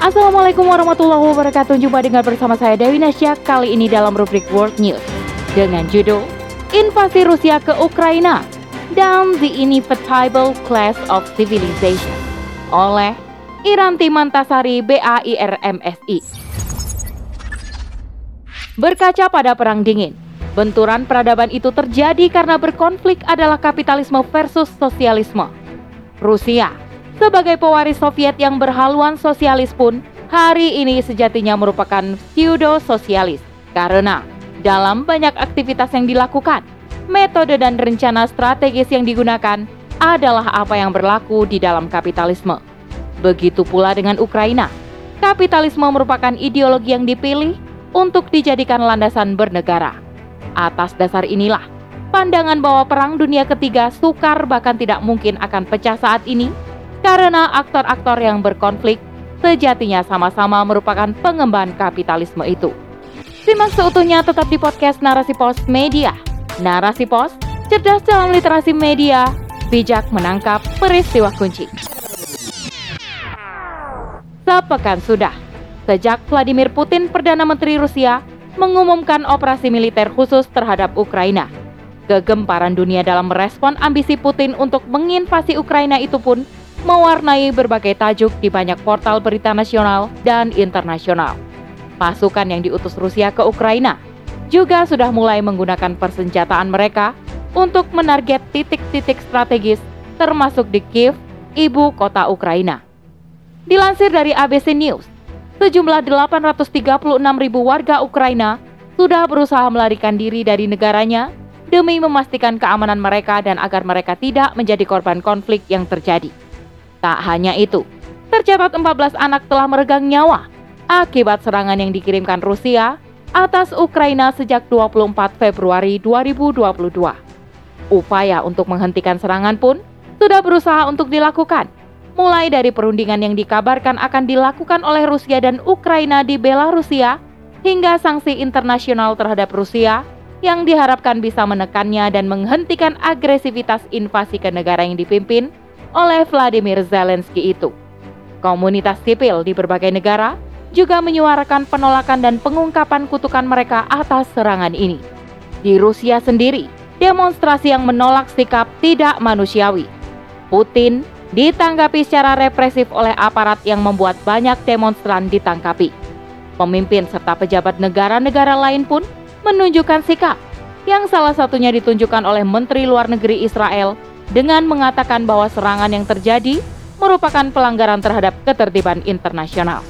Assalamualaikum warahmatullahi wabarakatuh. Jumpa dengan bersama saya Dewi Nasya kali ini dalam rubrik World News dengan judul Invasi Rusia ke Ukraina dan The Inevitable Clash of Civilization oleh Iranti Mantasari BAIRMSI. Berkaca pada Perang Dingin, benturan peradaban itu terjadi karena berkonflik adalah kapitalisme versus sosialisme. Rusia sebagai pewaris Soviet yang berhaluan sosialis pun hari ini sejatinya merupakan pseudo-sosialis karena dalam banyak aktivitas yang dilakukan, metode dan rencana strategis yang digunakan adalah apa yang berlaku di dalam kapitalisme. Begitu pula dengan Ukraina. Kapitalisme merupakan ideologi yang dipilih untuk dijadikan landasan bernegara. Atas dasar inilah, pandangan bahwa Perang Dunia Ketiga sukar bahkan tidak mungkin akan pecah saat ini karena aktor-aktor yang berkonflik sejatinya sama-sama merupakan pengemban kapitalisme itu. Simak seutuhnya tetap di podcast Narasi Pos Media. Narasi Pos, cerdas dalam literasi media, bijak menangkap peristiwa kunci. Sepekan sudah, sejak Vladimir Putin, Perdana Menteri Rusia, mengumumkan operasi militer khusus terhadap Ukraina. Kegemparan dunia dalam merespon ambisi Putin untuk menginvasi Ukraina itu pun mewarnai berbagai tajuk di banyak portal berita nasional dan internasional. Pasukan yang diutus Rusia ke Ukraina juga sudah mulai menggunakan persenjataan mereka untuk menarget titik-titik strategis termasuk di Kiev, ibu kota Ukraina. Dilansir dari ABC News, sejumlah 836 ribu warga Ukraina sudah berusaha melarikan diri dari negaranya demi memastikan keamanan mereka dan agar mereka tidak menjadi korban konflik yang terjadi. Tak hanya itu, tercatat 14 anak telah meregang nyawa akibat serangan yang dikirimkan Rusia atas Ukraina sejak 24 Februari 2022. Upaya untuk menghentikan serangan pun sudah berusaha untuk dilakukan, mulai dari perundingan yang dikabarkan akan dilakukan oleh Rusia dan Ukraina di Belarusia hingga sanksi internasional terhadap Rusia yang diharapkan bisa menekannya dan menghentikan agresivitas invasi ke negara yang dipimpin oleh Vladimir Zelensky itu. Komunitas sipil di berbagai negara juga menyuarakan penolakan dan pengungkapan kutukan mereka atas serangan ini. Di Rusia sendiri, demonstrasi yang menolak sikap tidak manusiawi. Putin ditanggapi secara represif oleh aparat yang membuat banyak demonstran ditangkapi. Pemimpin serta pejabat negara-negara lain pun menunjukkan sikap yang salah satunya ditunjukkan oleh Menteri Luar Negeri Israel dengan mengatakan bahwa serangan yang terjadi merupakan pelanggaran terhadap ketertiban internasional.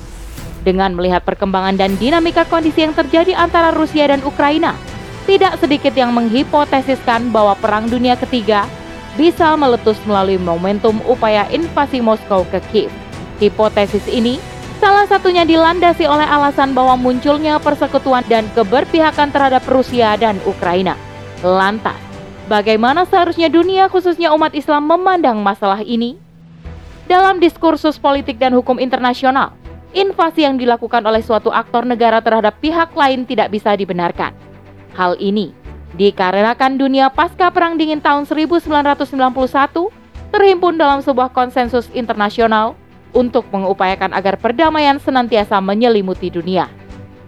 Dengan melihat perkembangan dan dinamika kondisi yang terjadi antara Rusia dan Ukraina, tidak sedikit yang menghipotesiskan bahwa Perang Dunia Ketiga bisa meletus melalui momentum upaya invasi Moskow ke Kiev. Hipotesis ini salah satunya dilandasi oleh alasan bahwa munculnya persekutuan dan keberpihakan terhadap Rusia dan Ukraina. Lantas, Bagaimana seharusnya dunia khususnya umat Islam memandang masalah ini? Dalam diskursus politik dan hukum internasional, invasi yang dilakukan oleh suatu aktor negara terhadap pihak lain tidak bisa dibenarkan. Hal ini dikarenakan dunia pasca Perang Dingin tahun 1991 terhimpun dalam sebuah konsensus internasional untuk mengupayakan agar perdamaian senantiasa menyelimuti dunia.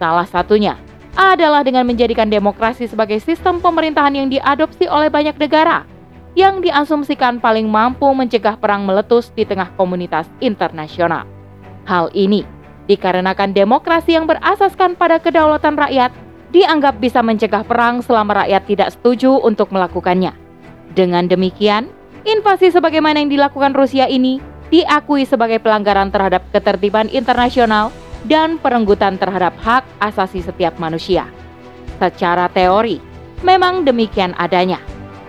Salah satunya adalah dengan menjadikan demokrasi sebagai sistem pemerintahan yang diadopsi oleh banyak negara yang diasumsikan paling mampu mencegah perang meletus di tengah komunitas internasional. Hal ini dikarenakan demokrasi yang berasaskan pada kedaulatan rakyat dianggap bisa mencegah perang selama rakyat tidak setuju untuk melakukannya. Dengan demikian, invasi sebagaimana yang dilakukan Rusia ini diakui sebagai pelanggaran terhadap ketertiban internasional dan perenggutan terhadap hak asasi setiap manusia. Secara teori, memang demikian adanya.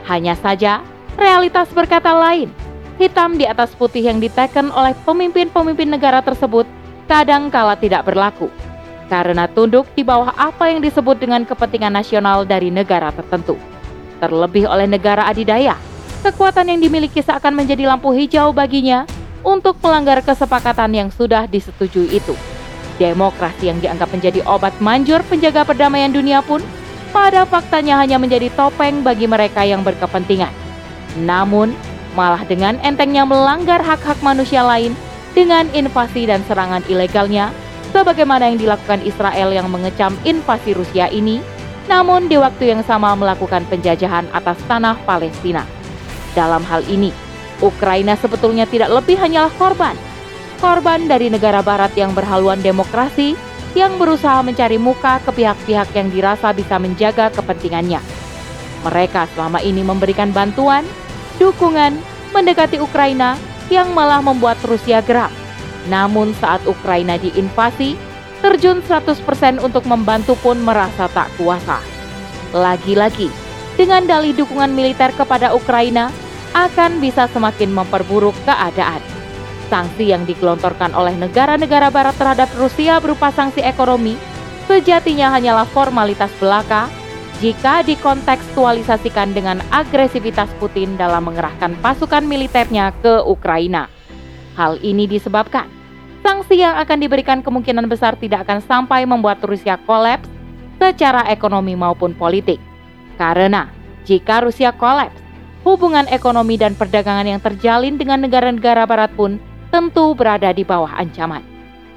Hanya saja, realitas berkata lain. Hitam di atas putih yang diteken oleh pemimpin-pemimpin negara tersebut kadang kala tidak berlaku karena tunduk di bawah apa yang disebut dengan kepentingan nasional dari negara tertentu. Terlebih oleh negara adidaya, kekuatan yang dimiliki seakan menjadi lampu hijau baginya untuk melanggar kesepakatan yang sudah disetujui itu. Demokrasi yang dianggap menjadi obat manjur penjaga perdamaian dunia pun pada faktanya hanya menjadi topeng bagi mereka yang berkepentingan. Namun, malah dengan entengnya melanggar hak-hak manusia lain dengan invasi dan serangan ilegalnya, sebagaimana yang dilakukan Israel yang mengecam invasi Rusia ini, namun di waktu yang sama melakukan penjajahan atas tanah Palestina. Dalam hal ini, Ukraina sebetulnya tidak lebih hanyalah korban. Korban dari negara barat yang berhaluan demokrasi yang berusaha mencari muka ke pihak-pihak yang dirasa bisa menjaga kepentingannya. Mereka selama ini memberikan bantuan, dukungan, mendekati Ukraina yang malah membuat Rusia geram. Namun saat Ukraina diinvasi, terjun 100% untuk membantu pun merasa tak kuasa. Lagi-lagi, dengan dalih dukungan militer kepada Ukraina akan bisa semakin memperburuk keadaan. Sanksi yang digelontorkan oleh negara-negara barat terhadap Rusia berupa sanksi ekonomi sejatinya hanyalah formalitas belaka jika dikontekstualisasikan dengan agresivitas Putin dalam mengerahkan pasukan militernya ke Ukraina. Hal ini disebabkan sanksi yang akan diberikan kemungkinan besar tidak akan sampai membuat Rusia kolaps secara ekonomi maupun politik. Karena jika Rusia kolaps, hubungan ekonomi dan perdagangan yang terjalin dengan negara-negara barat pun tentu berada di bawah ancaman.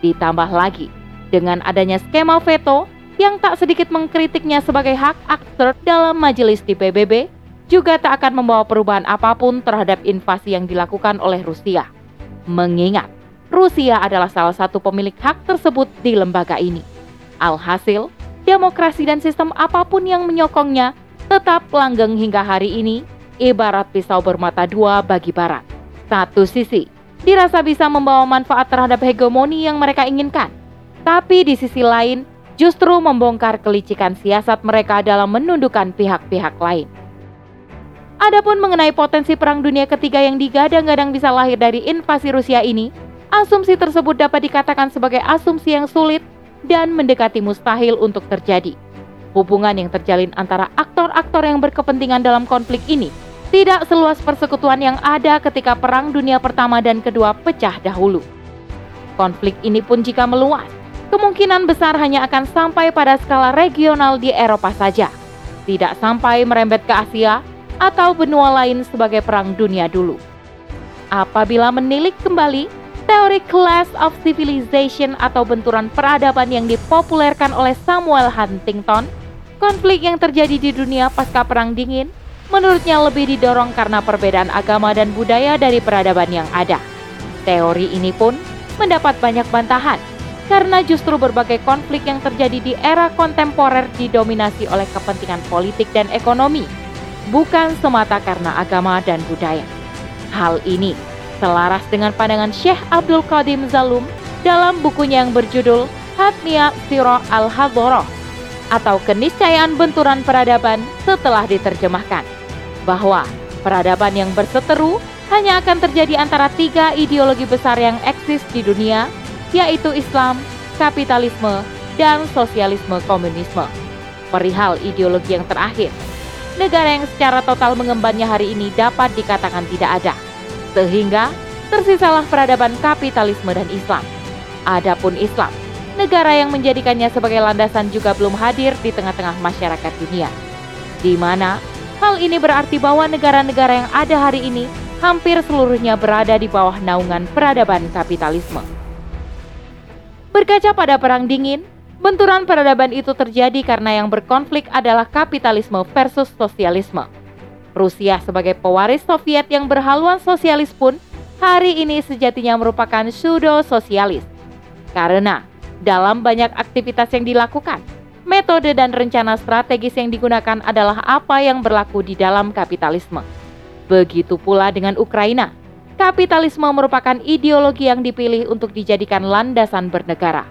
Ditambah lagi, dengan adanya skema veto yang tak sedikit mengkritiknya sebagai hak aktor dalam majelis di PBB, juga tak akan membawa perubahan apa pun terhadap invasi yang dilakukan oleh Rusia. Mengingat, Rusia adalah salah satu pemilik hak tersebut di lembaga ini. Alhasil, demokrasi dan sistem apa pun yang menyokongnya tetap langgeng hingga hari ini, ibarat pisau bermata dua bagi Barat. Satu sisi, dirasa bisa membawa manfaat terhadap hegemoni yang mereka inginkan. Tapi di sisi lain, justru membongkar kelicikan siasat mereka dalam menundukkan pihak-pihak lain. Adapun mengenai potensi Perang Dunia Ketiga yang digadang-gadang bisa lahir dari invasi Rusia ini, asumsi tersebut dapat dikatakan sebagai asumsi yang sulit dan mendekati mustahil untuk terjadi. Hubungan yang terjalin antara aktor-aktor yang berkepentingan dalam konflik ini tidak seluas persekutuan yang ada ketika Perang Dunia Pertama dan Kedua pecah dahulu. Konflik ini pun jika meluas, kemungkinan besar hanya akan sampai pada skala regional di Eropa saja, tidak sampai merembet ke Asia atau benua lain sebagai Perang Dunia dulu. Apabila menilik kembali teori Class of Civilization atau benturan peradaban yang dipopulerkan oleh Samuel Huntington, konflik yang terjadi di dunia pasca Perang Dingin menurutnya lebih didorong karena perbedaan agama dan budaya dari peradaban yang ada. Teori ini pun mendapat banyak bantahan karena justru berbagai konflik yang terjadi di era kontemporer didominasi oleh kepentingan politik dan ekonomi, bukan semata karena agama dan budaya. Hal ini selaras dengan pandangan Syekh Abdul Qadim Zalum dalam bukunya yang berjudul Hatmiyah Siro al-Hadoroh atau keniscayaan benturan peradaban setelah diterjemahkan bahwa peradaban yang berseteru hanya akan terjadi antara tiga ideologi besar yang eksis di dunia, yaitu Islam, kapitalisme, dan sosialisme komunisme. Perihal ideologi yang terakhir, negara yang secara total mengembannya hari ini dapat dikatakan tidak ada, sehingga tersisalah peradaban kapitalisme dan Islam. Adapun Islam, negara yang menjadikannya sebagai landasan juga belum hadir di tengah-tengah masyarakat dunia, di mana Hal ini berarti bahwa negara-negara yang ada hari ini hampir seluruhnya berada di bawah naungan peradaban kapitalisme. Berkaca pada Perang Dingin, benturan peradaban itu terjadi karena yang berkonflik adalah kapitalisme versus sosialisme. Rusia sebagai pewaris Soviet yang berhaluan sosialis pun hari ini sejatinya merupakan pseudo-sosialis. Karena dalam banyak aktivitas yang dilakukan, metode dan rencana strategis yang digunakan adalah apa yang berlaku di dalam kapitalisme. Begitu pula dengan Ukraina. Kapitalisme merupakan ideologi yang dipilih untuk dijadikan landasan bernegara.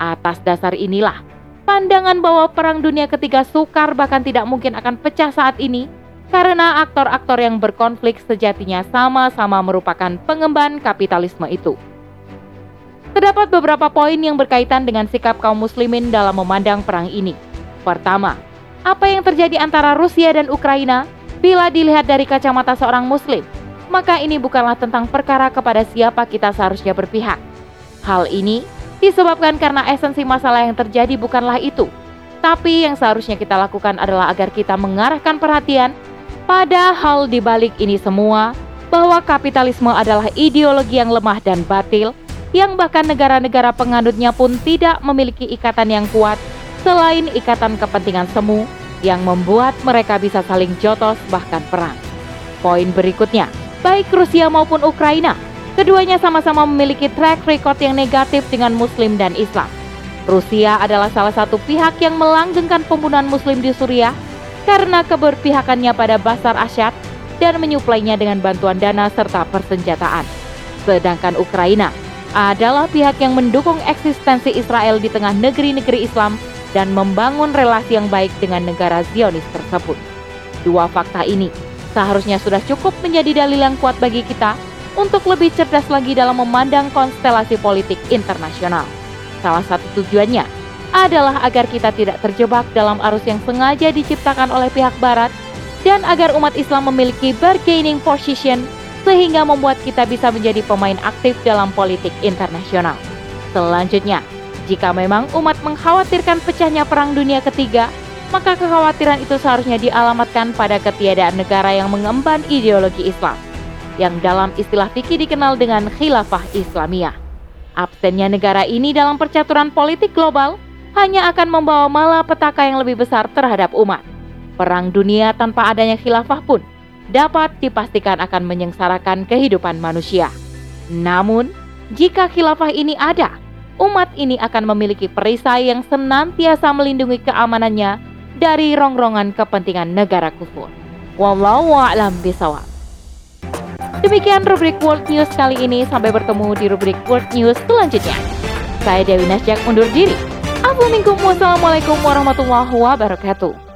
Atas dasar inilah, pandangan bahwa Perang Dunia Ketiga sukar bahkan tidak mungkin akan pecah saat ini karena aktor-aktor yang berkonflik sejatinya sama-sama merupakan pengemban kapitalisme itu. Terdapat beberapa poin yang berkaitan dengan sikap kaum muslimin dalam memandang perang ini. Pertama, apa yang terjadi antara Rusia dan Ukraina bila dilihat dari kacamata seorang muslim, maka ini bukanlah tentang perkara kepada siapa kita seharusnya berpihak. Hal ini disebabkan karena esensi masalah yang terjadi bukanlah itu, tapi yang seharusnya kita lakukan adalah agar kita mengarahkan perhatian pada hal di balik ini semua, bahwa kapitalisme adalah ideologi yang lemah dan batil yang bahkan negara-negara penganutnya pun tidak memiliki ikatan yang kuat selain ikatan kepentingan semu yang membuat mereka bisa saling jotos bahkan perang. Poin berikutnya, baik Rusia maupun Ukraina, keduanya sama-sama memiliki track record yang negatif dengan Muslim dan Islam. Rusia adalah salah satu pihak yang melanggengkan pembunuhan Muslim di Suriah karena keberpihakannya pada Basar Asyad dan menyuplainya dengan bantuan dana serta persenjataan. Sedangkan Ukraina adalah pihak yang mendukung eksistensi Israel di tengah negeri-negeri Islam dan membangun relasi yang baik dengan negara Zionis tersebut. Dua fakta ini seharusnya sudah cukup menjadi dalil yang kuat bagi kita untuk lebih cerdas lagi dalam memandang konstelasi politik internasional. Salah satu tujuannya adalah agar kita tidak terjebak dalam arus yang sengaja diciptakan oleh pihak barat dan agar umat Islam memiliki bargaining position sehingga membuat kita bisa menjadi pemain aktif dalam politik internasional. Selanjutnya, jika memang umat mengkhawatirkan pecahnya perang dunia ketiga, maka kekhawatiran itu seharusnya dialamatkan pada ketiadaan negara yang mengemban ideologi Islam, yang dalam istilah fikih dikenal dengan khilafah Islamiyah. Absennya negara ini dalam percaturan politik global hanya akan membawa malapetaka yang lebih besar terhadap umat. Perang dunia tanpa adanya khilafah pun dapat dipastikan akan menyengsarakan kehidupan manusia. Namun, jika khilafah ini ada, umat ini akan memiliki perisai yang senantiasa melindungi keamanannya dari rongrongan kepentingan negara kufur. Wallahu a'lam bisawab. Demikian rubrik World News kali ini. Sampai bertemu di rubrik World News selanjutnya. Saya Dewi Nasjak undur diri. Assalamualaikum warahmatullahi wabarakatuh.